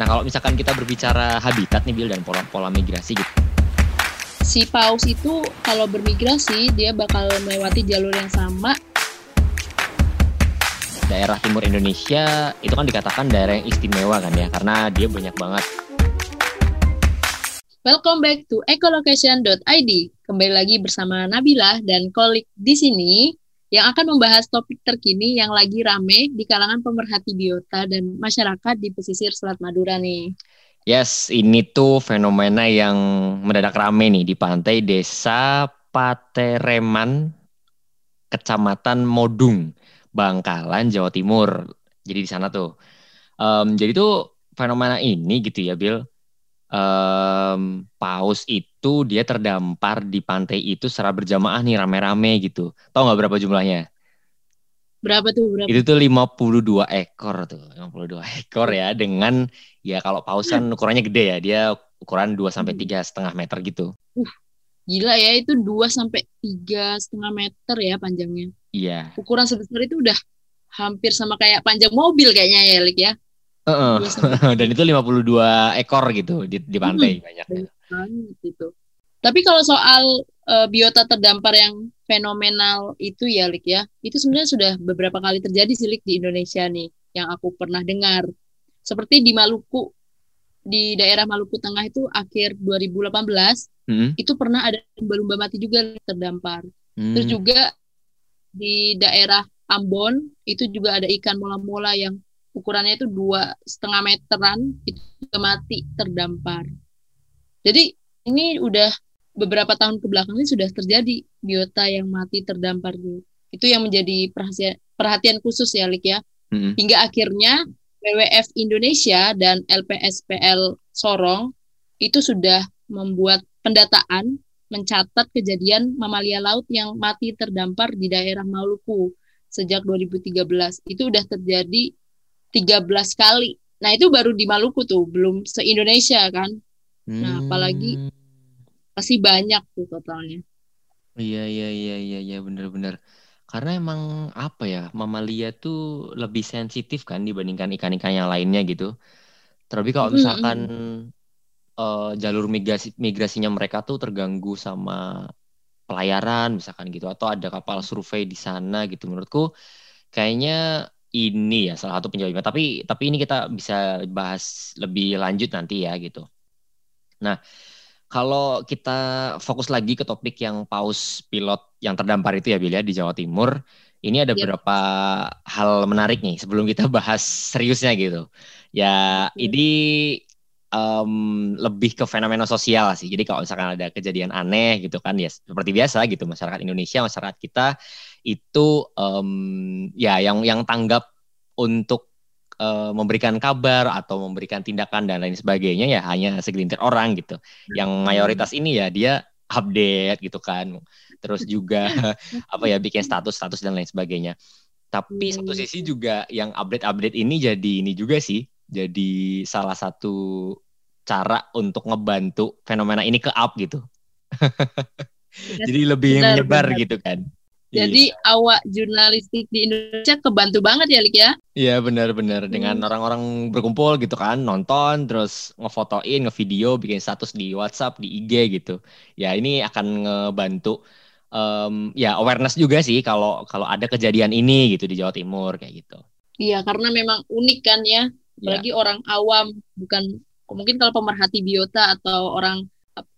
Nah kalau misalkan kita berbicara habitat nih Bill dan pola pola migrasi gitu. Si paus itu kalau bermigrasi dia bakal melewati jalur yang sama. Daerah timur Indonesia itu kan dikatakan daerah yang istimewa kan ya karena dia banyak banget. Welcome back to ecolocation.id. Kembali lagi bersama Nabila dan kolik di sini yang akan membahas topik terkini yang lagi rame di kalangan pemerhati biota dan masyarakat di pesisir Selat Madura nih. Yes, ini tuh fenomena yang mendadak rame nih di pantai desa Patereman, Kecamatan Modung, Bangkalan, Jawa Timur. Jadi di sana tuh. Um, jadi tuh fenomena ini gitu ya, Bill. Um, paus itu dia terdampar di pantai itu secara berjamaah nih rame-rame gitu. Tahu nggak berapa jumlahnya? Berapa tuh? Berapa? Itu tuh 52 ekor tuh, 52 ekor ya dengan ya kalau pausan ukurannya gede ya, dia ukuran 2 sampai tiga setengah meter gitu. Uh, gila ya itu 2 sampai tiga setengah meter ya panjangnya. Iya. Ukuran sebesar itu udah hampir sama kayak panjang mobil kayaknya ya, Lik ya. Uh -uh. Dan itu 52 ekor gitu di, di pantai hmm, banyak. Gitu. Tapi kalau soal uh, biota terdampar yang fenomenal itu ya Lik ya. Itu sebenarnya sudah beberapa kali terjadi sih Lik di Indonesia nih yang aku pernah dengar. Seperti di Maluku di daerah Maluku Tengah itu akhir 2018 hmm. itu pernah ada lumba-lumba mati juga terdampar. Hmm. Terus juga di daerah Ambon itu juga ada ikan mola-mola yang ukurannya itu dua setengah meteran itu mati terdampar. Jadi ini udah beberapa tahun ke belakang ini sudah terjadi biota yang mati terdampar gitu. Itu yang menjadi perhatian, perhatian khusus ya, Lik ya. Hmm. Hingga akhirnya WWF Indonesia dan LPSPL Sorong itu sudah membuat pendataan mencatat kejadian mamalia laut yang mati terdampar di daerah Maluku sejak 2013. Itu sudah terjadi 13 kali. Nah, itu baru di Maluku tuh, belum se-Indonesia kan. Nah, apalagi hmm pasti banyak tuh totalnya. Iya iya iya iya iya benar-benar. Karena emang apa ya mamalia tuh lebih sensitif kan dibandingkan ikan-ikan yang lainnya gitu. Terlebih kalau misalkan mm-hmm. uh, jalur migrasi migrasinya mereka tuh terganggu sama pelayaran misalkan gitu atau ada kapal survei di sana gitu menurutku kayaknya ini ya salah satu penyebabnya tapi tapi ini kita bisa bahas lebih lanjut nanti ya gitu. Nah, kalau kita fokus lagi ke topik yang paus pilot yang terdampar itu ya Bilia ya, di Jawa Timur, ini ada yep. beberapa hal menarik nih sebelum kita bahas seriusnya gitu. Ya ini um, lebih ke fenomena sosial sih. Jadi kalau misalkan ada kejadian aneh gitu kan ya seperti biasa gitu masyarakat Indonesia masyarakat kita itu um, ya yang yang tanggap untuk uh, memberikan kabar atau memberikan tindakan dan lain sebagainya ya hanya segelintir orang gitu. Yang hmm. mayoritas ini ya dia update gitu kan. Terus juga apa ya bikin status-status dan lain sebagainya. Tapi satu sisi juga yang update-update ini jadi ini juga sih jadi salah satu cara untuk ngebantu fenomena ini ke up gitu. jadi lebih benar, menyebar benar. gitu kan. Jadi iya. awak jurnalistik di Indonesia kebantu banget ya Lik ya? Iya benar-benar dengan hmm. orang-orang berkumpul gitu kan, nonton terus ngefotoin, ngevideo, bikin status di WhatsApp, di IG gitu. Ya ini akan ngebantu um, ya awareness juga sih kalau kalau ada kejadian ini gitu di Jawa Timur kayak gitu. Iya karena memang unik kan ya, apalagi ya. orang awam bukan mungkin kalau pemerhati biota atau orang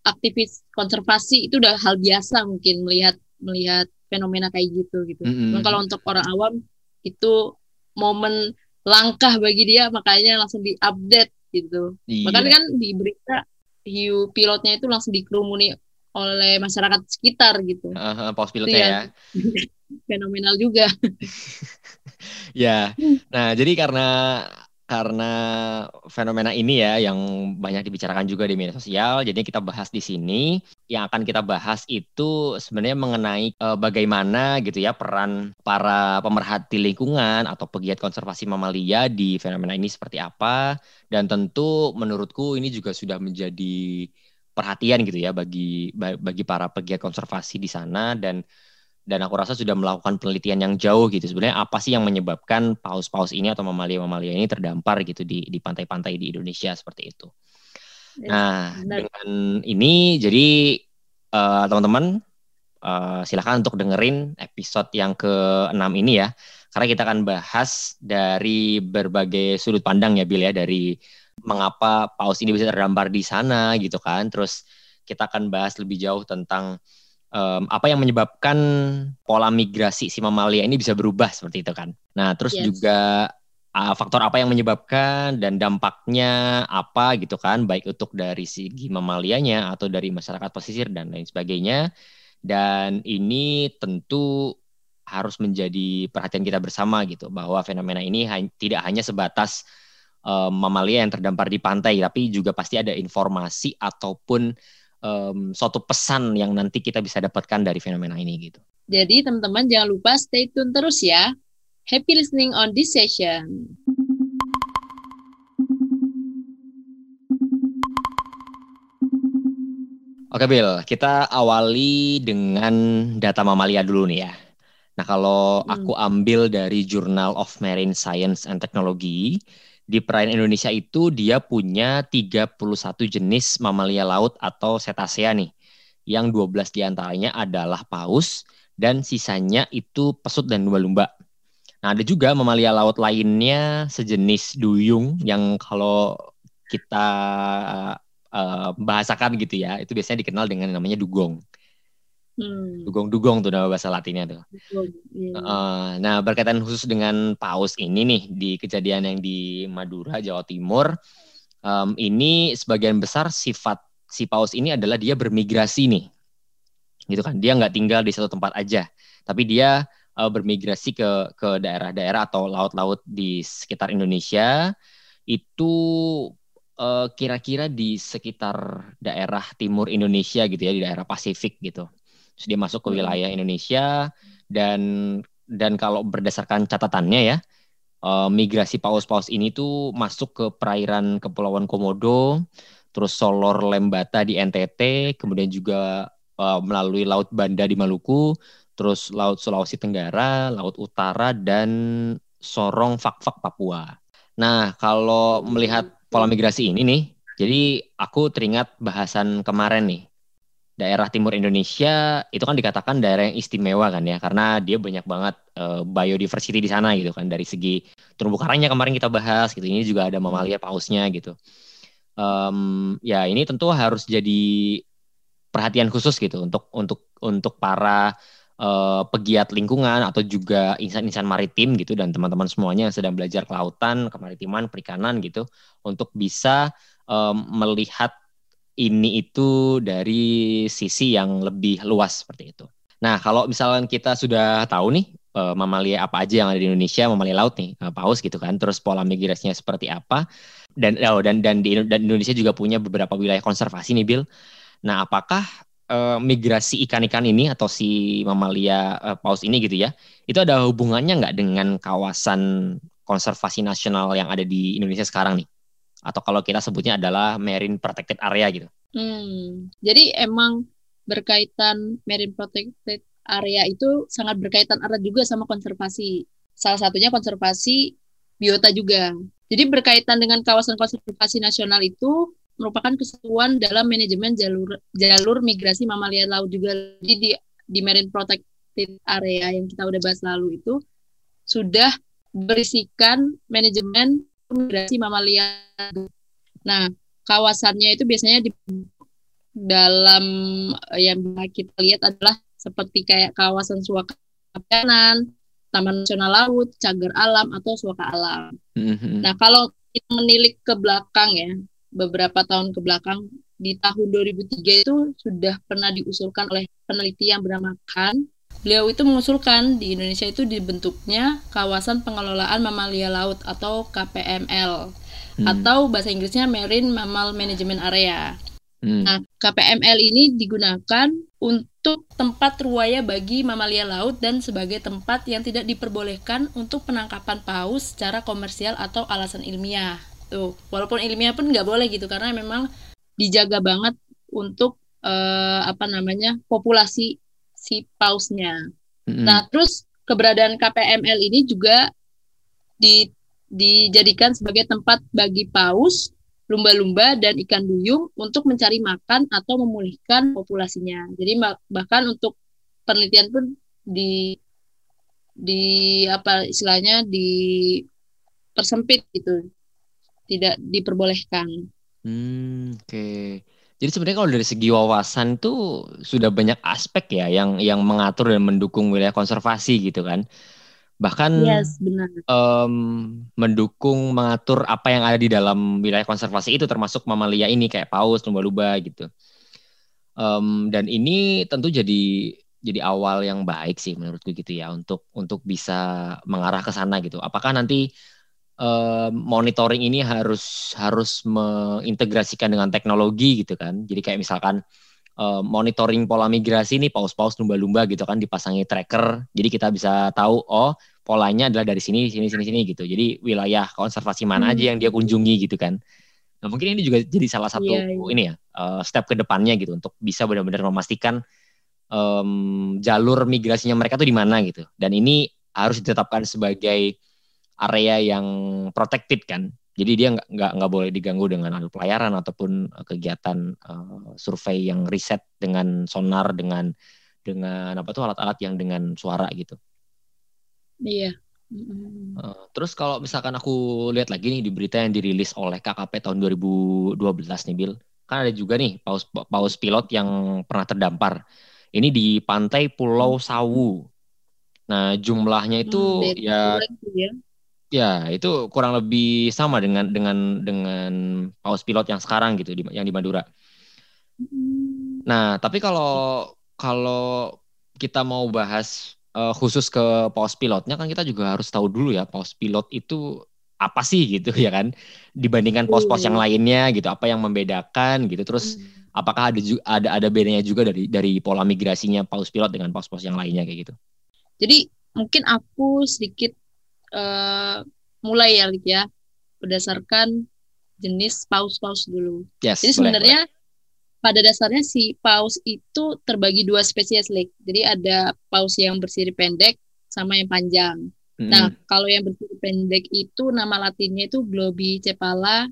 aktivis konservasi itu udah hal biasa mungkin melihat melihat fenomena kayak gitu gitu. Mm -hmm. kalau untuk orang awam itu momen langkah bagi dia makanya langsung diupdate gitu. Iya. Makanya kan di berita hiu pilotnya itu langsung dikerumuni oleh masyarakat sekitar gitu. Uh, paus pilotnya ya. Fenomenal juga. ya. Nah, jadi karena karena fenomena ini ya yang banyak dibicarakan juga di media sosial. Jadi kita bahas di sini. Yang akan kita bahas itu sebenarnya mengenai e, bagaimana gitu ya peran para pemerhati lingkungan atau pegiat konservasi mamalia di fenomena ini seperti apa. Dan tentu menurutku ini juga sudah menjadi perhatian gitu ya bagi bagi para pegiat konservasi di sana dan dan aku rasa sudah melakukan penelitian yang jauh gitu sebenarnya apa sih yang menyebabkan paus-paus ini atau mamalia-mamalia ini terdampar gitu di di pantai-pantai di Indonesia seperti itu. Ya, nah, dengan ini jadi uh, teman-teman uh, silakan untuk dengerin episode yang ke-6 ini ya. Karena kita akan bahas dari berbagai sudut pandang ya Bill ya dari mengapa paus ini bisa terdampar di sana gitu kan. Terus kita akan bahas lebih jauh tentang um, apa yang menyebabkan pola migrasi si mamalia ini bisa berubah seperti itu kan. Nah, terus yes. juga uh, faktor apa yang menyebabkan dan dampaknya apa gitu kan, baik untuk dari segi mamalianya atau dari masyarakat pesisir dan lain sebagainya. Dan ini tentu harus menjadi perhatian kita bersama gitu bahwa fenomena ini ha tidak hanya sebatas mamalia yang terdampar di pantai, tapi juga pasti ada informasi ataupun um, suatu pesan yang nanti kita bisa dapatkan dari fenomena ini gitu. Jadi teman-teman jangan lupa stay tune terus ya. Happy listening on this session. Oke Bill, kita awali dengan data mamalia dulu nih ya. Nah kalau hmm. aku ambil dari Journal of Marine Science and Technology, di perairan Indonesia itu dia punya 31 jenis mamalia laut atau cetacea nih. Yang 12 di antaranya adalah paus dan sisanya itu pesut dan lumba-lumba. Nah, ada juga mamalia laut lainnya sejenis duyung yang kalau kita uh, bahasakan gitu ya, itu biasanya dikenal dengan namanya dugong. Hmm. Dugong-dugong tuh nama bahasa Latinnya tuh. Dugong, uh, nah berkaitan khusus dengan paus ini nih di kejadian yang di Madura Jawa Timur, um, ini sebagian besar sifat si paus ini adalah dia bermigrasi nih, gitu kan? Dia nggak tinggal di satu tempat aja, tapi dia uh, bermigrasi ke ke daerah-daerah atau laut-laut di sekitar Indonesia. Itu uh, kira-kira di sekitar daerah timur Indonesia gitu ya, di daerah Pasifik gitu. Terus dia masuk ke hmm. wilayah Indonesia dan dan kalau berdasarkan catatannya ya uh, migrasi paus-paus ini tuh masuk ke perairan Kepulauan Komodo, terus Solor Lembata di NTT, kemudian juga uh, melalui Laut Banda di Maluku, terus Laut Sulawesi Tenggara, Laut Utara dan Sorong Fakfak Papua. Nah, kalau melihat pola migrasi ini nih, jadi aku teringat bahasan kemarin nih daerah timur Indonesia itu kan dikatakan daerah yang istimewa kan ya karena dia banyak banget uh, biodiversity di sana gitu kan dari segi terumbu karangnya kemarin kita bahas gitu ini juga ada mamalia pausnya gitu. Um, ya ini tentu harus jadi perhatian khusus gitu untuk untuk untuk para uh, pegiat lingkungan atau juga insan-insan maritim gitu dan teman-teman semuanya yang sedang belajar kelautan kemaritiman perikanan gitu untuk bisa um, melihat ini itu dari sisi yang lebih luas seperti itu. Nah, kalau misalnya kita sudah tahu nih uh, mamalia apa aja yang ada di Indonesia, mamalia laut nih, uh, paus gitu kan, terus pola migrasinya seperti apa, dan oh, dan dan di dan Indonesia juga punya beberapa wilayah konservasi nih, Bill. Nah, apakah uh, migrasi ikan-ikan ini atau si mamalia uh, paus ini gitu ya, itu ada hubungannya nggak dengan kawasan konservasi nasional yang ada di Indonesia sekarang nih? Atau kalau kita sebutnya adalah marine protected area gitu. Hmm, jadi emang berkaitan marine protected area itu sangat berkaitan erat juga sama konservasi. Salah satunya konservasi biota juga. Jadi berkaitan dengan kawasan konservasi nasional itu merupakan kesatuan dalam manajemen jalur jalur migrasi mamalia laut juga. Jadi di di marine protected area yang kita udah bahas lalu itu sudah berisikan manajemen migrasi mamalia. Nah, kawasannya itu biasanya di dalam eh, yang kita lihat adalah seperti kayak kawasan suaka kanan, Taman Nasional Laut, Cagar Alam atau suaka alam. Mm-hmm. Nah, kalau kita menilik ke belakang ya, beberapa tahun ke belakang di tahun 2003 itu sudah pernah diusulkan oleh peneliti yang bernama Khan Beliau itu mengusulkan di Indonesia itu dibentuknya kawasan pengelolaan mamalia laut atau KPML hmm. atau bahasa Inggrisnya Marine Mammal Management Area. Hmm. Nah, KPML ini digunakan untuk tempat ruaya bagi mamalia laut dan sebagai tempat yang tidak diperbolehkan untuk penangkapan paus secara komersial atau alasan ilmiah. Tuh, walaupun ilmiah pun nggak boleh gitu karena memang dijaga banget untuk uh, apa namanya populasi si pausnya. Mm-hmm. Nah, terus keberadaan KPML ini juga di, dijadikan sebagai tempat bagi paus, lumba-lumba dan ikan duyung untuk mencari makan atau memulihkan populasinya. Jadi bahkan untuk penelitian pun di di apa istilahnya di persempit gitu tidak diperbolehkan. Hmm, oke. Okay. Jadi sebenarnya kalau dari segi wawasan tuh sudah banyak aspek ya yang yang mengatur dan mendukung wilayah konservasi gitu kan. Bahkan yes, benar. Um, mendukung mengatur apa yang ada di dalam wilayah konservasi itu termasuk mamalia ini kayak paus, lumba-lumba gitu. Um, dan ini tentu jadi jadi awal yang baik sih menurutku gitu ya untuk untuk bisa mengarah ke sana gitu. Apakah nanti uh, monitoring ini harus harus mengintegrasikan dengan teknologi gitu kan. Jadi kayak misalkan uh, monitoring pola migrasi nih paus-paus lumba-lumba gitu kan dipasangi tracker. Jadi kita bisa tahu oh polanya adalah dari sini sini sini sini gitu. Jadi wilayah konservasi mana hmm. aja yang dia kunjungi gitu kan. Nah, mungkin ini juga jadi salah satu yeah, yeah. ini ya uh, step ke depannya gitu untuk bisa benar-benar memastikan um, jalur migrasinya mereka tuh di mana gitu. Dan ini harus ditetapkan sebagai area yang protected kan. Jadi dia nggak nggak nggak boleh diganggu dengan alat pelayaran ataupun eh, kegiatan uh, survei yang riset dengan sonar dengan dengan apa tuh alat-alat yang dengan suara gitu. Iya. Uh, terus kalau misalkan aku lihat lagi nih di berita yang dirilis oleh KKP tahun 2012 nih Bill, kan ada juga nih paus paus pilot yang pernah terdampar. Ini di pantai Pulau Sawu. Nah jumlahnya itu hmm, ya, ya Ya, itu kurang lebih sama dengan dengan dengan paus pilot yang sekarang gitu di, yang di Madura. Hmm. Nah, tapi kalau kalau kita mau bahas uh, khusus ke paus pilotnya kan kita juga harus tahu dulu ya paus pilot itu apa sih gitu ya kan dibandingkan pos-pos yang lainnya gitu apa yang membedakan gitu terus hmm. apakah ada ada ada bedanya juga dari dari pola migrasinya paus pilot dengan pos-pos yang lainnya kayak gitu. Jadi mungkin aku sedikit uh, mulai ya Lik ya berdasarkan jenis paus-paus dulu. Yes, Jadi sebenarnya pada dasarnya si paus itu terbagi dua spesies Lik. Jadi ada paus yang bersirip pendek sama yang panjang. Mm. Nah, kalau yang bersirip pendek itu nama latinnya itu Globicephala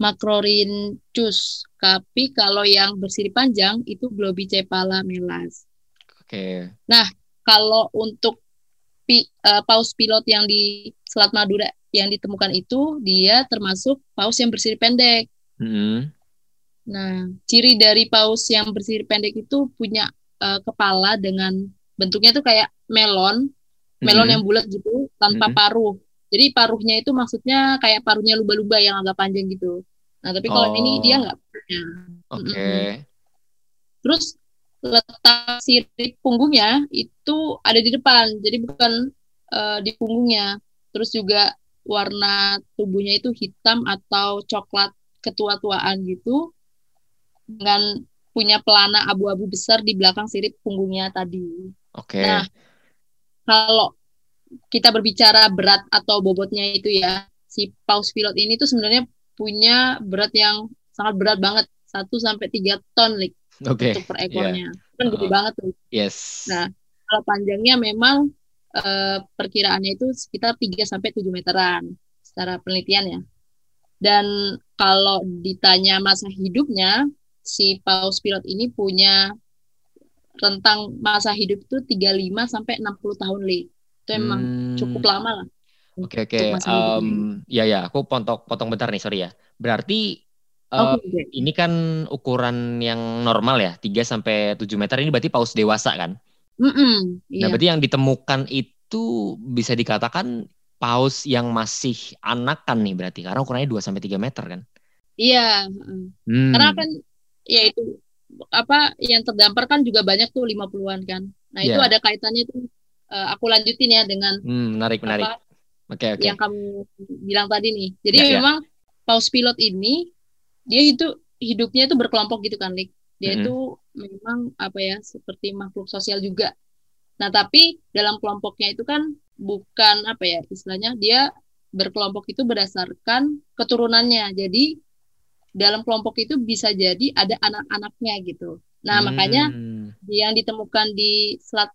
macrorhynchus. Tapi kalau yang bersirip panjang itu Globicephala melas. Oke. Okay. Nah, kalau untuk pi, uh, paus pilot yang di Selat Madura yang ditemukan itu dia termasuk paus yang bersirip pendek. Mm. Nah, ciri dari paus yang bersirip pendek itu punya uh, kepala dengan bentuknya tuh kayak melon, melon mm. yang bulat gitu tanpa mm. paruh. Jadi paruhnya itu maksudnya kayak paruhnya lumba-lumba yang agak panjang gitu. Nah, tapi kalau oh. ini dia nggak punya. Oke. Okay. Terus letak sirip punggungnya itu ada di depan, jadi bukan uh, di punggungnya. Terus juga warna tubuhnya itu hitam atau coklat ketua-tuaan gitu, dengan punya pelana abu-abu besar di belakang sirip punggungnya tadi. Oke. Okay. Nah, kalau kita berbicara berat atau bobotnya itu ya, si paus pilot ini tuh sebenarnya punya berat yang sangat berat banget, 1 sampai 3 ton, Lik okay. untuk per ekornya. Yeah. Kan gede uh, banget tuh. Yes. Nah, kalau panjangnya memang uh, perkiraannya itu sekitar 3 sampai 7 meteran secara penelitian ya. Dan kalau ditanya masa hidupnya, si paus pilot ini punya rentang masa hidup itu 35 sampai 60 tahun, Li. Itu emang hmm. cukup lama lah. Oke okay, oke. Okay. Um, ya ya, aku potong potong bentar nih, sorry ya. Berarti Uh, okay. Ini kan ukuran yang normal ya, 3 sampai 7 meter ini berarti paus dewasa kan? Mm -mm, iya. Nah, berarti yang ditemukan itu bisa dikatakan paus yang masih anakan nih berarti karena ukurannya 2 sampai 3 meter kan? Iya. Hmm. Karena kan ya itu apa yang terdampar kan juga banyak tuh 50-an kan. Nah, yeah. itu iya. ada kaitannya itu uh, aku lanjutin ya dengan hmm, menarik menarik. Oke okay, okay. Yang kamu bilang tadi nih. Jadi yeah, ya. memang yeah. paus pilot ini dia itu hidupnya itu berkelompok gitu kan Lik dia itu memang apa ya seperti makhluk sosial juga nah tapi dalam kelompoknya itu kan bukan apa ya istilahnya dia berkelompok itu berdasarkan keturunannya jadi dalam kelompok itu bisa jadi ada anak-anaknya gitu nah hmm. makanya yang ditemukan di selat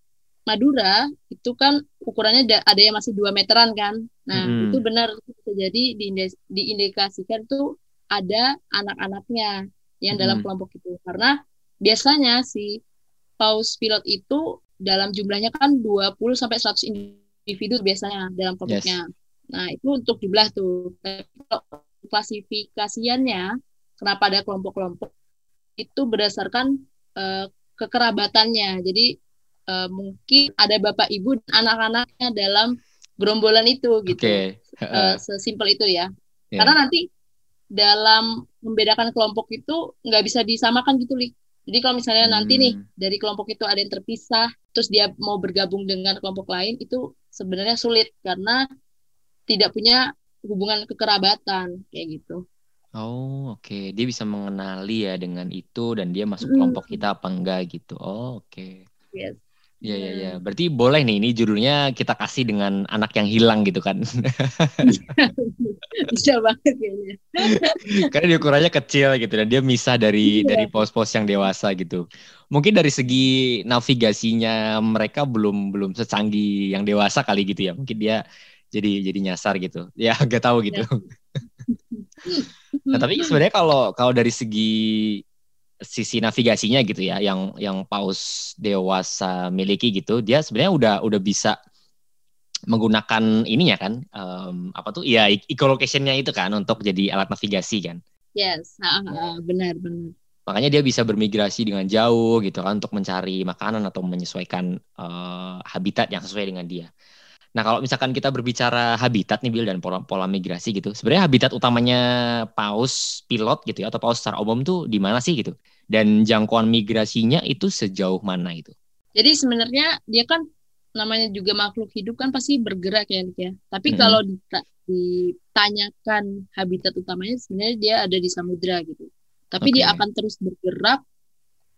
Madura itu kan ukurannya ada yang masih dua meteran kan. Nah hmm. itu benar bisa jadi diindikasikan tuh ada anak-anaknya yang hmm. dalam kelompok itu karena biasanya si paus pilot itu dalam jumlahnya kan 20 sampai 100 individu biasanya dalam kelompoknya. Yes. Nah, itu untuk jumlah tuh. klasifikasiannya kenapa ada kelompok-kelompok itu berdasarkan uh, kekerabatannya. Jadi uh, mungkin ada bapak ibu dan anak-anaknya dalam gerombolan itu gitu. Okay. Uh, sesimpel itu ya. Yeah. Karena nanti dalam membedakan kelompok itu nggak bisa disamakan gitu, Lik. Jadi kalau misalnya hmm. nanti nih hmm. dari kelompok itu ada yang terpisah, terus dia mau bergabung dengan kelompok lain itu sebenarnya sulit karena tidak punya hubungan kekerabatan kayak gitu. Oh, oke. Okay. Dia bisa mengenali ya dengan itu dan dia masuk kelompok kita apa enggak gitu. Oh, oke. Okay. Yes. Iya iya iya. Berarti boleh nih ini judulnya kita kasih dengan anak yang hilang gitu kan. Bisa banget kayaknya. Karena dia ukurannya kecil gitu dan dia misah dari iya. dari pos-pos yang dewasa gitu. Mungkin dari segi navigasinya mereka belum belum secanggih yang dewasa kali gitu ya. Mungkin dia jadi jadi nyasar gitu. Ya gak tahu gitu. Ya. nah, tapi sebenarnya kalau kalau dari segi sisi navigasinya gitu ya yang yang paus dewasa miliki gitu dia sebenarnya udah udah bisa menggunakan ininya kan um, apa tuh ya ecolocationnya itu kan untuk jadi alat navigasi kan. Yes benar benar. Makanya dia bisa bermigrasi dengan jauh gitu kan untuk mencari makanan atau menyesuaikan uh, habitat yang sesuai dengan dia Nah, kalau misalkan kita berbicara habitat nih Bill dan pola, pola migrasi gitu. Sebenarnya habitat utamanya paus pilot gitu ya atau paus secara umum tuh di mana sih gitu? Dan jangkauan migrasinya itu sejauh mana itu? Jadi sebenarnya dia kan namanya juga makhluk hidup kan pasti bergerak ya, ya. Tapi hmm. kalau ditanyakan habitat utamanya sebenarnya dia ada di samudra gitu. Tapi okay. dia akan terus bergerak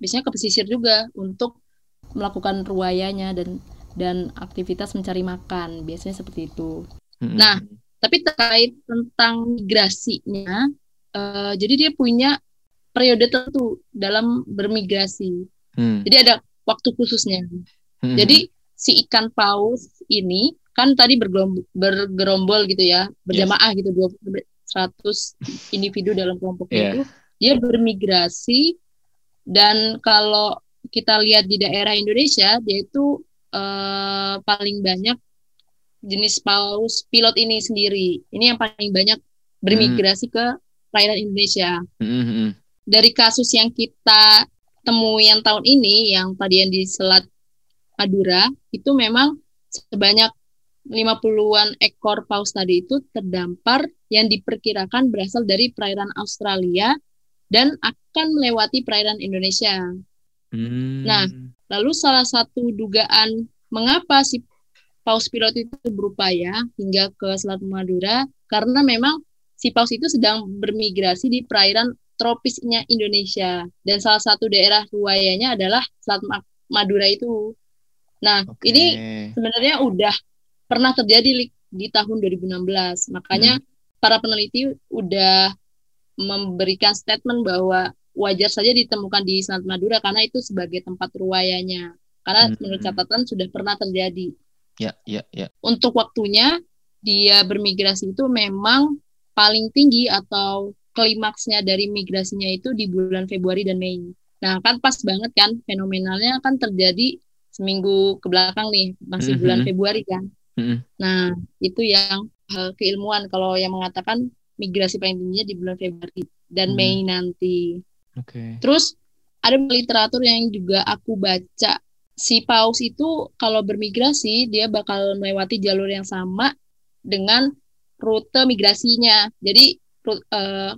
biasanya ke pesisir juga untuk melakukan ruayanya dan dan aktivitas mencari makan biasanya seperti itu. Mm-hmm. Nah, tapi terkait tentang migrasinya, uh, jadi dia punya periode tertentu dalam bermigrasi. Mm. Jadi ada waktu khususnya. Mm-hmm. Jadi si ikan paus ini kan tadi bergerombol gitu ya, berjamaah yes. gitu 20 100 individu dalam kelompoknya yeah. itu dia bermigrasi dan kalau kita lihat di daerah Indonesia dia itu uh, paling banyak jenis paus pilot ini sendiri. Ini yang paling banyak bermigrasi hmm. ke perairan Indonesia. Hmm, hmm. Dari kasus yang kita temui yang tahun ini, yang tadi yang di Selat Madura, itu memang sebanyak 50-an ekor paus tadi itu terdampar yang diperkirakan berasal dari perairan Australia dan akan melewati perairan Indonesia. Hmm. Nah, lalu salah satu dugaan mengapa si paus pilot itu berupaya hingga ke Selat Madura karena memang si paus itu sedang bermigrasi di perairan tropisnya Indonesia dan salah satu daerah ruayanya adalah Selat Madura itu. Nah, okay. ini sebenarnya udah pernah terjadi di tahun 2016. Makanya hmm. para peneliti udah memberikan statement bahwa wajar saja ditemukan di Selat Madura karena itu sebagai tempat ruayanya. Karena hmm. menurut catatan sudah pernah terjadi. Ya, ya, ya. Untuk waktunya dia bermigrasi itu memang paling tinggi atau klimaksnya dari migrasinya itu di bulan Februari dan Mei. Nah, kan pas banget kan fenomenalnya kan terjadi seminggu ke belakang nih, masih mm-hmm. bulan Februari kan. Mm-hmm. Nah, itu yang uh, keilmuan kalau yang mengatakan migrasi paling tingginya di bulan Februari dan mm-hmm. Mei nanti. Okay. Terus ada literatur yang juga aku baca si paus itu kalau bermigrasi dia bakal melewati jalur yang sama dengan rute migrasinya. Jadi uh,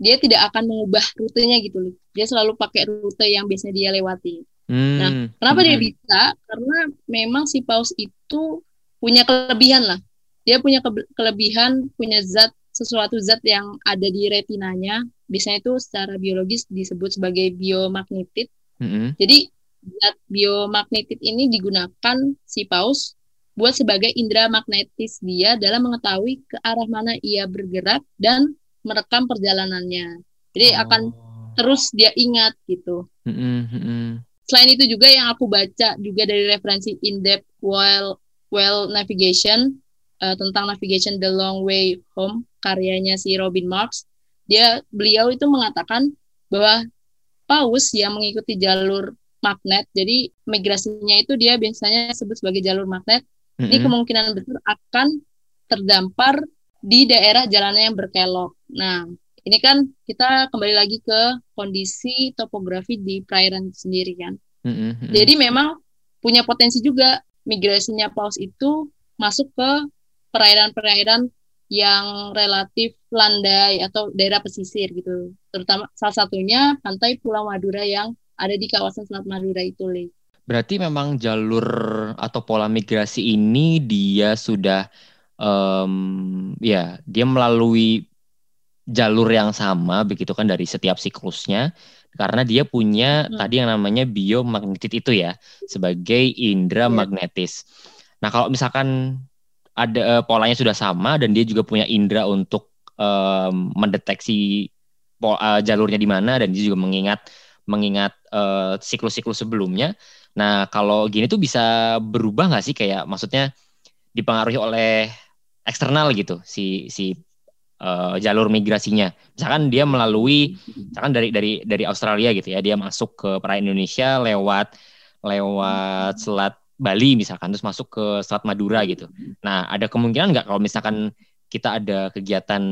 dia tidak akan mengubah rutenya gitu Dia selalu pakai rute yang biasanya dia lewati. Hmm. Nah, kenapa hmm. dia bisa? Karena memang si paus itu punya kelebihan lah. Dia punya ke kelebihan, punya zat sesuatu zat yang ada di retinanya biasanya itu secara biologis disebut sebagai biomagnetit. Mm-hmm. Jadi zat biomagnetit ini digunakan si paus buat sebagai indera magnetis dia dalam mengetahui ke arah mana ia bergerak dan merekam perjalanannya. Jadi oh. akan terus dia ingat gitu. Mm-hmm. selain itu juga yang aku baca juga dari referensi in depth well well navigation uh, tentang navigation the long way home karyanya si Robin Marks dia beliau itu mengatakan bahwa paus yang mengikuti jalur magnet jadi migrasinya itu dia biasanya sebut sebagai jalur magnet mm -hmm. ini kemungkinan besar akan terdampar di daerah jalannya yang berkelok nah ini kan kita kembali lagi ke kondisi topografi di perairan sendiri kan. Mm-hmm. Jadi memang punya potensi juga migrasinya paus itu masuk ke perairan-perairan yang relatif landai atau daerah pesisir gitu. Terutama salah satunya pantai Pulau Madura yang ada di kawasan Selat Madura itu, Le. Berarti memang jalur atau pola migrasi ini dia sudah um, ya dia melalui jalur yang sama begitu kan dari setiap siklusnya karena dia punya hmm. tadi yang namanya biomagnetit itu ya sebagai indera yeah. magnetis. Nah, kalau misalkan ada uh, polanya sudah sama dan dia juga punya indera untuk um, mendeteksi pol, uh, jalurnya di mana dan dia juga mengingat mengingat uh, siklus-siklus sebelumnya. Nah, kalau gini tuh bisa berubah nggak sih kayak maksudnya dipengaruhi oleh eksternal gitu si si uh, jalur migrasinya. Misalkan dia melalui misalkan dari dari dari Australia gitu ya, dia masuk ke perairan Indonesia lewat lewat selat Bali misalkan terus masuk ke selat Madura gitu. Nah, ada kemungkinan nggak kalau misalkan kita ada kegiatan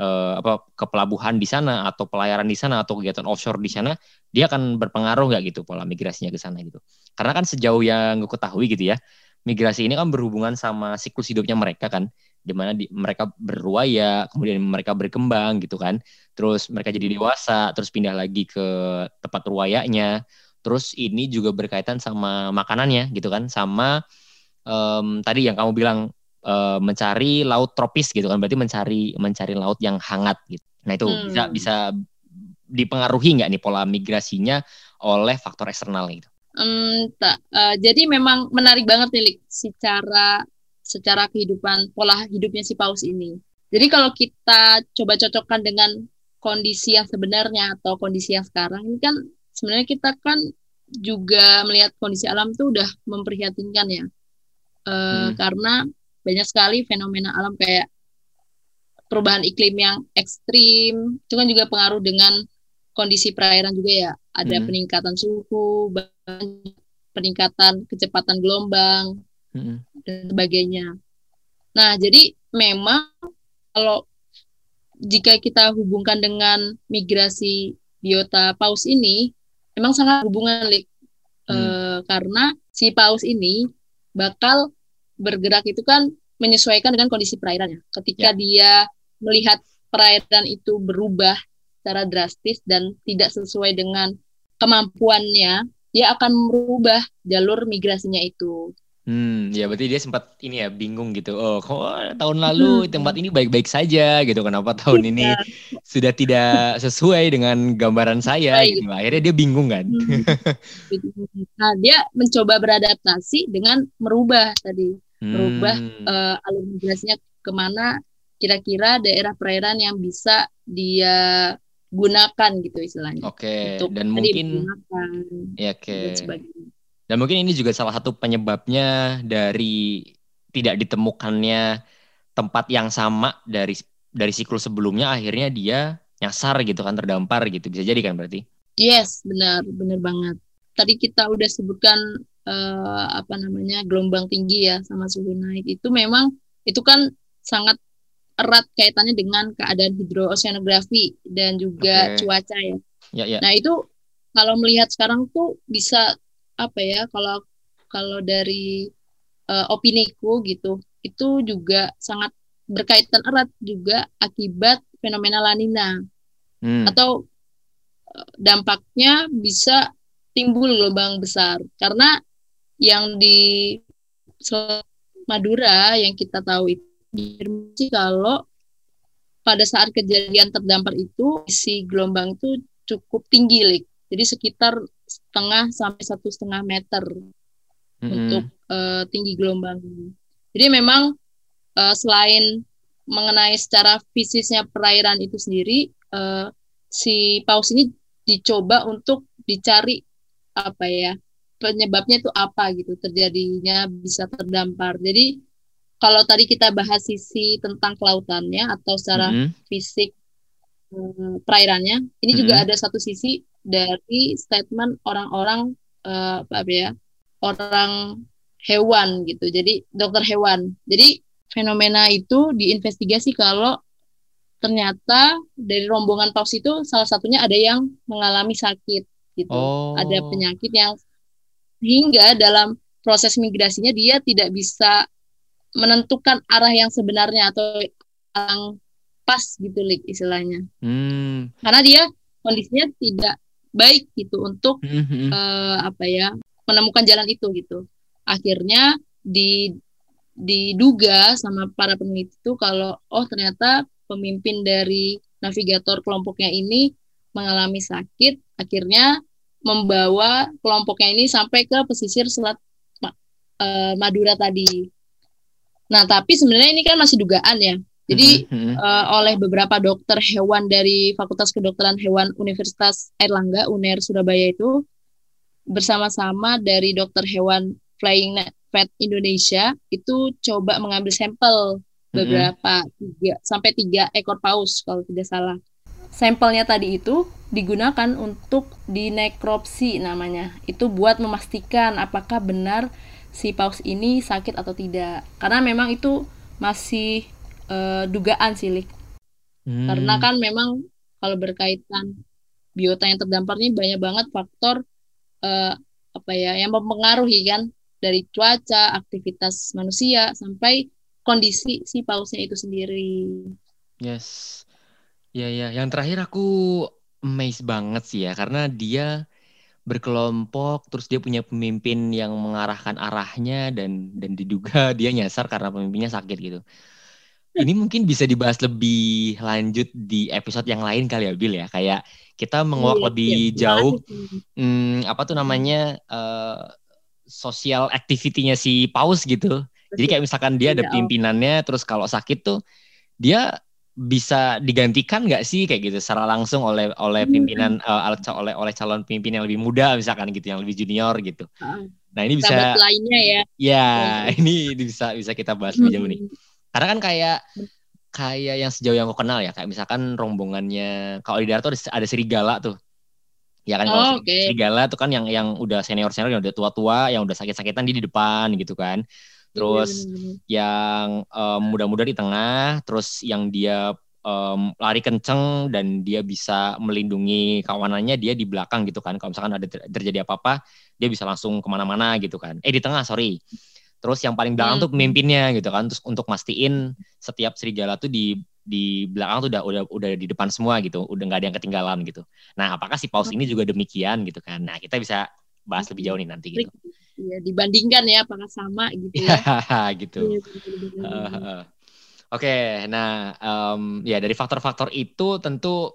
uh, apa ke pelabuhan di sana atau pelayaran di sana atau kegiatan offshore di sana, dia akan berpengaruh nggak gitu pola migrasinya ke sana gitu. Karena kan sejauh yang gue ketahui gitu ya, migrasi ini kan berhubungan sama siklus hidupnya mereka kan di mana di, mereka berruaya, kemudian mereka berkembang gitu kan. Terus mereka jadi dewasa, terus pindah lagi ke tempat ruayanya. Terus ini juga berkaitan sama makanannya gitu kan, sama um, tadi yang kamu bilang uh, mencari laut tropis gitu kan, berarti mencari mencari laut yang hangat gitu. Nah itu hmm. bisa bisa dipengaruhi nggak nih pola migrasinya oleh faktor eksternal gitu? Um, tak, uh, jadi memang menarik banget nih secara secara kehidupan pola hidupnya si paus ini. Jadi kalau kita coba cocokkan dengan kondisi yang sebenarnya atau kondisi yang sekarang ini kan sebenarnya kita kan juga melihat kondisi alam itu udah memprihatinkan ya. E, hmm. karena banyak sekali fenomena alam kayak perubahan iklim yang ekstrim itu kan juga pengaruh dengan kondisi perairan juga ya. Ada hmm. peningkatan suhu, peningkatan kecepatan gelombang, hmm. dan sebagainya. Nah, jadi memang kalau jika kita hubungkan dengan migrasi biota paus ini, memang sangat hubungan, Lik. Hmm. E, karena si paus ini bakal bergerak itu kan menyesuaikan dengan kondisi perairan ya. Ketika ya. dia melihat perairan itu berubah secara drastis dan tidak sesuai dengan kemampuannya, dia akan merubah jalur migrasinya itu. Hmm, ya berarti dia sempat ini ya bingung gitu. Oh, kok tahun lalu hmm. tempat ini baik-baik saja gitu. Kenapa tahun ini iya. sudah tidak sesuai dengan gambaran saya gitu. Akhirnya dia bingung kan. Hmm. nah, dia mencoba beradaptasi dengan merubah tadi, hmm. merubah uh, alur migrasinya ke mana kira-kira daerah perairan yang bisa dia gunakan gitu istilahnya. Oke. Okay. Dan mungkin ya oke. Okay. Dan mungkin ini juga salah satu penyebabnya dari tidak ditemukannya tempat yang sama dari dari siklus sebelumnya akhirnya dia nyasar gitu kan terdampar gitu bisa jadi kan berarti yes benar benar banget tadi kita udah sebutkan uh, apa namanya gelombang tinggi ya sama suhu naik itu memang itu kan sangat erat kaitannya dengan keadaan hidrooceanografi dan juga okay. cuaca ya. Ya, ya. Nah itu kalau melihat sekarang tuh bisa apa ya kalau kalau dari uh, opiniku gitu itu juga sangat berkaitan erat juga akibat fenomena lanina hmm. atau uh, dampaknya bisa timbul gelombang besar karena yang di Madura yang kita tahu itu kalau pada saat kejadian terdampar itu isi gelombang itu cukup tinggi, Lik. Jadi sekitar setengah sampai satu setengah meter mm-hmm. untuk uh, tinggi gelombang. Jadi memang uh, selain mengenai secara fisiknya perairan itu sendiri, uh, si paus ini dicoba untuk dicari apa ya penyebabnya itu apa gitu terjadinya bisa terdampar. Jadi kalau tadi kita bahas sisi tentang kelautannya atau secara mm -hmm. fisik um, perairannya, ini mm -hmm. juga ada satu sisi dari statement orang-orang uh, apa ya orang hewan gitu. Jadi dokter hewan. Jadi fenomena itu diinvestigasi kalau ternyata dari rombongan paus itu salah satunya ada yang mengalami sakit gitu. Oh. Ada penyakit yang hingga dalam proses migrasinya dia tidak bisa menentukan arah yang sebenarnya atau yang pas gitu istilahnya hmm. karena dia kondisinya tidak baik gitu untuk hmm. uh, apa ya menemukan jalan itu gitu akhirnya di diduga sama para peneliti itu kalau oh ternyata pemimpin dari navigator kelompoknya ini mengalami sakit akhirnya membawa kelompoknya ini sampai ke pesisir selat uh, Madura tadi Nah, tapi sebenarnya ini kan masih dugaan ya. Jadi mm -hmm. uh, oleh beberapa dokter hewan dari Fakultas Kedokteran Hewan Universitas Airlangga UNER Surabaya itu bersama-sama dari dokter hewan Flying Vet Indonesia itu coba mengambil sampel beberapa mm -hmm. tiga sampai tiga ekor paus kalau tidak salah. Sampelnya tadi itu digunakan untuk dinekropsi namanya. Itu buat memastikan apakah benar si paus ini sakit atau tidak karena memang itu masih uh, dugaan sih Lik. Hmm. karena kan memang kalau berkaitan biota yang terdampar ini banyak banget faktor uh, apa ya yang mempengaruhi kan dari cuaca aktivitas manusia sampai kondisi si pausnya itu sendiri yes ya ya yang terakhir aku amazed banget sih ya karena dia berkelompok terus dia punya pemimpin yang mengarahkan arahnya dan dan diduga dia nyasar karena pemimpinnya sakit gitu. Ini mungkin bisa dibahas lebih lanjut di episode yang lain kali ya Bill ya kayak kita menguak iya, lebih iya, jauh hmm, apa tuh namanya uh, sosial activity-nya si paus gitu. Jadi kayak misalkan dia ada iya, pimpinannya terus kalau sakit tuh dia bisa digantikan nggak sih kayak gitu secara langsung oleh oleh hmm. pimpinan uh, oleh oleh calon pemimpin yang lebih muda misalkan gitu yang lebih junior gitu. Nah ini bisa lainnya ya. Ya ini bisa bisa kita bahas lebih jauh nih. Karena kan kayak kayak yang sejauh yang aku kenal ya kayak misalkan rombongannya kalau di darat tuh ada, ada serigala tuh. Ya kan oh, kalau okay. serigala tuh kan yang yang udah senior senior yang udah tua tua yang udah sakit sakitan di depan gitu kan. Terus iya, yang um, muda-muda di tengah, terus yang dia um, lari kenceng dan dia bisa melindungi kawanannya dia di belakang gitu kan. Kalau misalkan ada terjadi apa-apa, dia bisa langsung ke mana-mana gitu kan. Eh di tengah sorry. Terus yang paling belakang hmm. tuh pemimpinnya gitu kan. Terus untuk mastiin setiap serigala tuh di di belakang tuh udah udah udah di depan semua gitu. Udah nggak ada yang ketinggalan gitu. Nah apakah si paus ini juga demikian gitu kan? Nah kita bisa bahas lebih jauh nih nanti gitu. Iya, dibandingkan ya apakah sama gitu ya. gitu. uh, Oke, okay, nah um, ya dari faktor-faktor itu tentu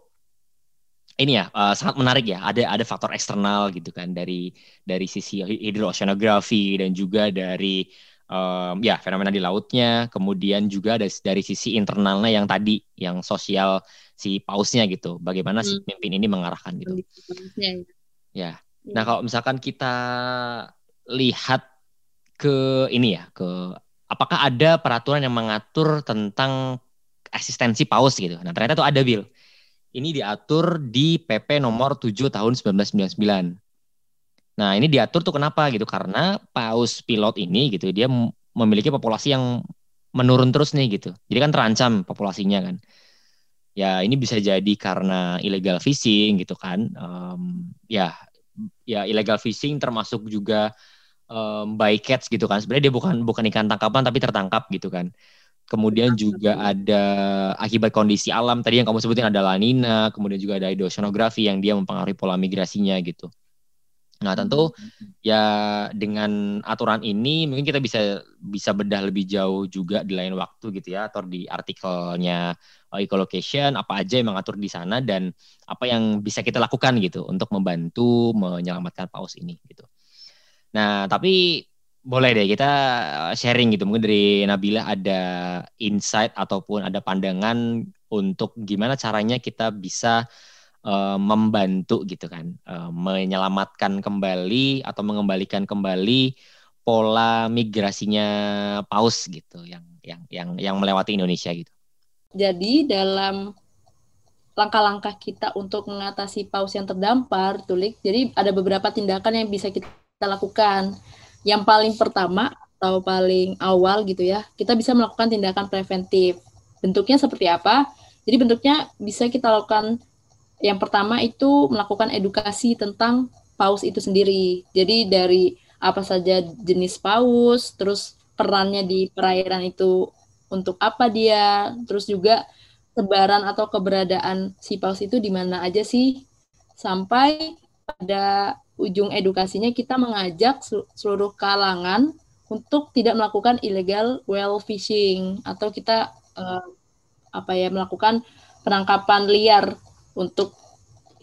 ini ya uh, sangat menarik ya. Ada ada faktor eksternal gitu kan dari dari sisi hidrooceanografi dan juga dari um, ya fenomena di lautnya. Kemudian juga dari, dari sisi internalnya yang tadi yang sosial si pausnya gitu. Bagaimana hmm. si pemimpin ini mengarahkan gitu. Ya. ya. Nah kalau misalkan kita lihat ke ini ya, ke apakah ada peraturan yang mengatur tentang eksistensi paus gitu. Nah, ternyata tuh ada Bill. Ini diatur di PP nomor 7 tahun 1999. Nah, ini diatur tuh kenapa gitu? Karena paus pilot ini gitu dia memiliki populasi yang menurun terus nih gitu. Jadi kan terancam populasinya kan. Ya, ini bisa jadi karena illegal fishing gitu kan. Um, ya, ya illegal fishing termasuk juga um, bycatch gitu kan. Sebenarnya dia bukan bukan ikan tangkapan tapi tertangkap gitu kan. Kemudian juga ada akibat kondisi alam tadi yang kamu sebutin ada lanina, kemudian juga ada hidrosonografi yang dia mempengaruhi pola migrasinya gitu. Nah, tentu hmm. ya dengan aturan ini mungkin kita bisa bisa bedah lebih jauh juga di lain waktu gitu ya atau di artikelnya uh, ecolocation apa aja yang mengatur di sana dan apa yang bisa kita lakukan gitu untuk membantu menyelamatkan paus ini gitu. Nah, tapi boleh deh kita sharing gitu. Mungkin dari Nabila ada insight ataupun ada pandangan untuk gimana caranya kita bisa uh, membantu gitu kan, uh, menyelamatkan kembali atau mengembalikan kembali pola migrasinya paus gitu yang yang yang yang melewati Indonesia gitu. Jadi dalam langkah-langkah kita untuk mengatasi paus yang terdampar, tulik. Jadi ada beberapa tindakan yang bisa kita lakukan. Yang paling pertama atau paling awal gitu ya, kita bisa melakukan tindakan preventif. Bentuknya seperti apa? Jadi bentuknya bisa kita lakukan yang pertama itu melakukan edukasi tentang paus itu sendiri. Jadi dari apa saja jenis paus, terus perannya di perairan itu untuk apa dia, terus juga sebaran atau keberadaan si paus itu di mana aja sih, sampai pada ujung edukasinya kita mengajak seluruh kalangan untuk tidak melakukan illegal whale fishing atau kita uh, apa ya melakukan penangkapan liar untuk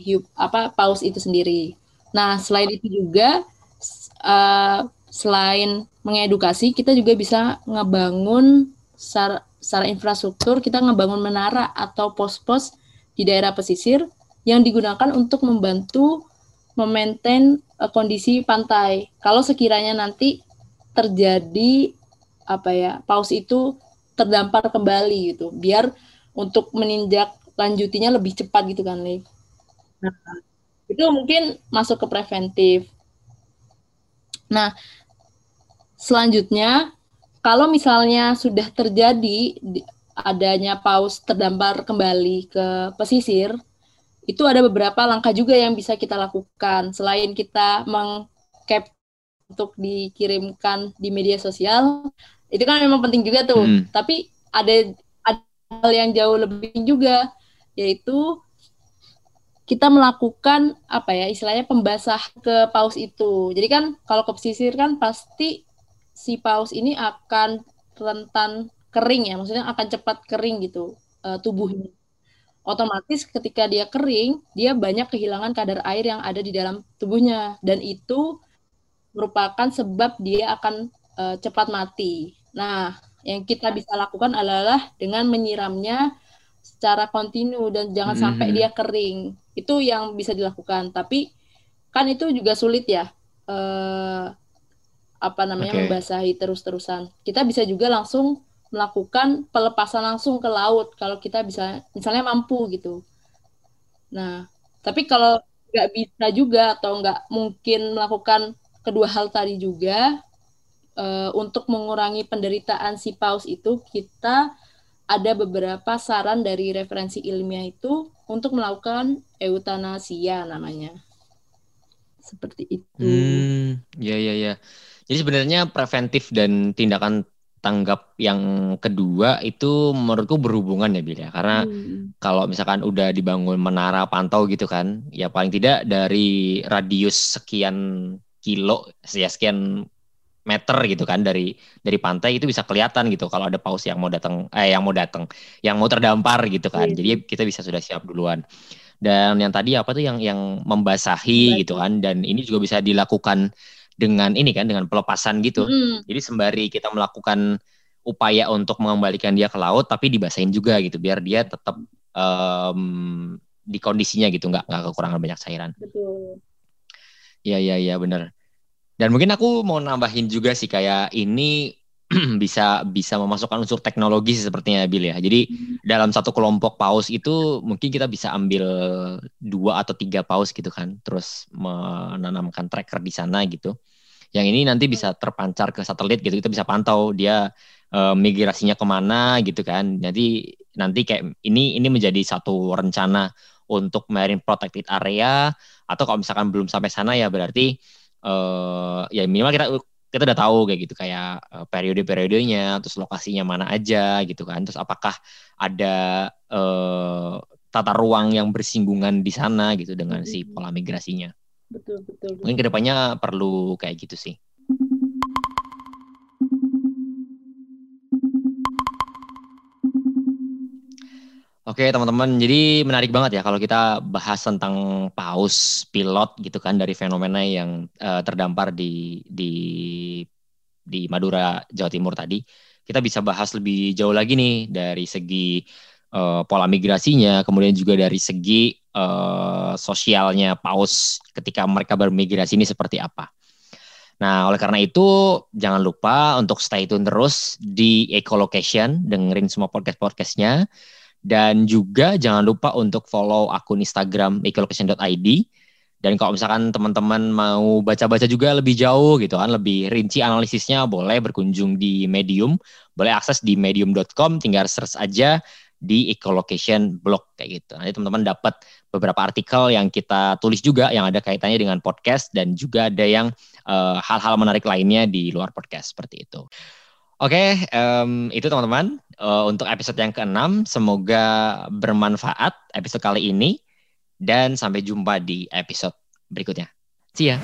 hiup apa paus itu sendiri. Nah, selain itu juga uh, selain mengedukasi, kita juga bisa ngebangun secara, secara infrastruktur, kita ngebangun menara atau pos-pos di daerah pesisir yang digunakan untuk membantu memaintain uh, kondisi pantai. Kalau sekiranya nanti terjadi apa ya paus itu terdampar kembali gitu, biar untuk meninjak lanjutinya lebih cepat gitu kan, Lee. Nah, itu mungkin masuk ke preventif. Nah, selanjutnya kalau misalnya sudah terjadi adanya paus terdampar kembali ke pesisir, itu ada beberapa langkah juga yang bisa kita lakukan selain kita mengcap untuk dikirimkan di media sosial itu kan memang penting juga tuh hmm. tapi ada ada hal yang jauh lebih juga yaitu kita melakukan apa ya istilahnya pembasah ke paus itu. Jadi kan kalau ke pesisir kan pasti si paus ini akan rentan kering ya, maksudnya akan cepat kering gitu uh, tubuhnya. Otomatis ketika dia kering, dia banyak kehilangan kadar air yang ada di dalam tubuhnya dan itu merupakan sebab dia akan uh, cepat mati. Nah, yang kita bisa lakukan adalah dengan menyiramnya secara kontinu dan jangan hmm. sampai dia kering. Itu yang bisa dilakukan. Tapi kan itu juga sulit ya. Eh, apa namanya okay. membasahi terus-terusan. Kita bisa juga langsung melakukan pelepasan langsung ke laut kalau kita bisa misalnya mampu gitu. Nah, tapi kalau nggak bisa juga atau nggak mungkin melakukan kedua hal tadi juga uh, untuk mengurangi penderitaan si paus itu kita ada beberapa saran dari referensi ilmiah itu untuk melakukan eutanasia namanya. Seperti itu. Hmm, ya ya ya. Jadi sebenarnya preventif dan tindakan tanggap yang kedua itu menurutku berhubungan ya Bil ya. Karena hmm. kalau misalkan udah dibangun menara pantau gitu kan, ya paling tidak dari radius sekian kilo, ya sekian meter gitu kan dari dari pantai itu bisa kelihatan gitu kalau ada paus yang mau datang eh yang mau datang yang mau terdampar gitu kan. Yeah. Jadi kita bisa sudah siap duluan. Dan yang tadi apa tuh yang yang membasahi Baik. gitu kan dan ini juga bisa dilakukan dengan ini kan dengan pelepasan gitu. Mm. Jadi sembari kita melakukan upaya untuk mengembalikan dia ke laut tapi dibasahin juga gitu biar dia tetap um, di kondisinya gitu nggak nggak kekurangan banyak cairan. Betul. Iya iya iya benar. Dan mungkin aku mau nambahin juga sih kayak ini bisa bisa memasukkan unsur teknologi sepertinya Bill ya. Jadi hmm. Dalam satu kelompok paus itu mungkin kita bisa ambil dua atau tiga paus gitu kan, terus menanamkan tracker di sana gitu. Yang ini nanti bisa terpancar ke satelit gitu, kita bisa pantau dia uh, migrasinya ke mana gitu kan. Jadi nanti kayak ini ini menjadi satu rencana untuk marine protected area atau kalau misalkan belum sampai sana ya berarti uh, ya minimal kita kita udah tahu kayak gitu kayak uh, periode-periodenya terus lokasinya mana aja gitu kan. Terus apakah ada uh, tata ruang yang bersinggungan di sana gitu dengan si pola migrasinya? Betul betul, betul. mungkin ke depannya perlu kayak gitu sih Oke teman-teman, jadi menarik banget ya kalau kita bahas tentang paus pilot gitu kan dari fenomena yang uh, terdampar di di di Madura Jawa Timur tadi. Kita bisa bahas lebih jauh lagi nih dari segi uh, pola migrasinya, kemudian juga dari segi uh, sosialnya paus ketika mereka bermigrasi ini seperti apa. Nah, oleh karena itu jangan lupa untuk stay tune terus di Ecolocation, dengerin semua podcast-podcastnya. Dan juga jangan lupa untuk follow akun Instagram ecolocation.id. Dan kalau misalkan teman-teman mau baca-baca juga lebih jauh gitu kan, lebih rinci analisisnya, boleh berkunjung di Medium. Boleh akses di medium.com, tinggal search aja di ecolocation blog kayak gitu. Nanti teman-teman dapat beberapa artikel yang kita tulis juga yang ada kaitannya dengan podcast dan juga ada yang eh, hal-hal menarik lainnya di luar podcast seperti itu. Oke, okay, um, itu teman-teman uh, untuk episode yang keenam. Semoga bermanfaat episode kali ini dan sampai jumpa di episode berikutnya. See ya.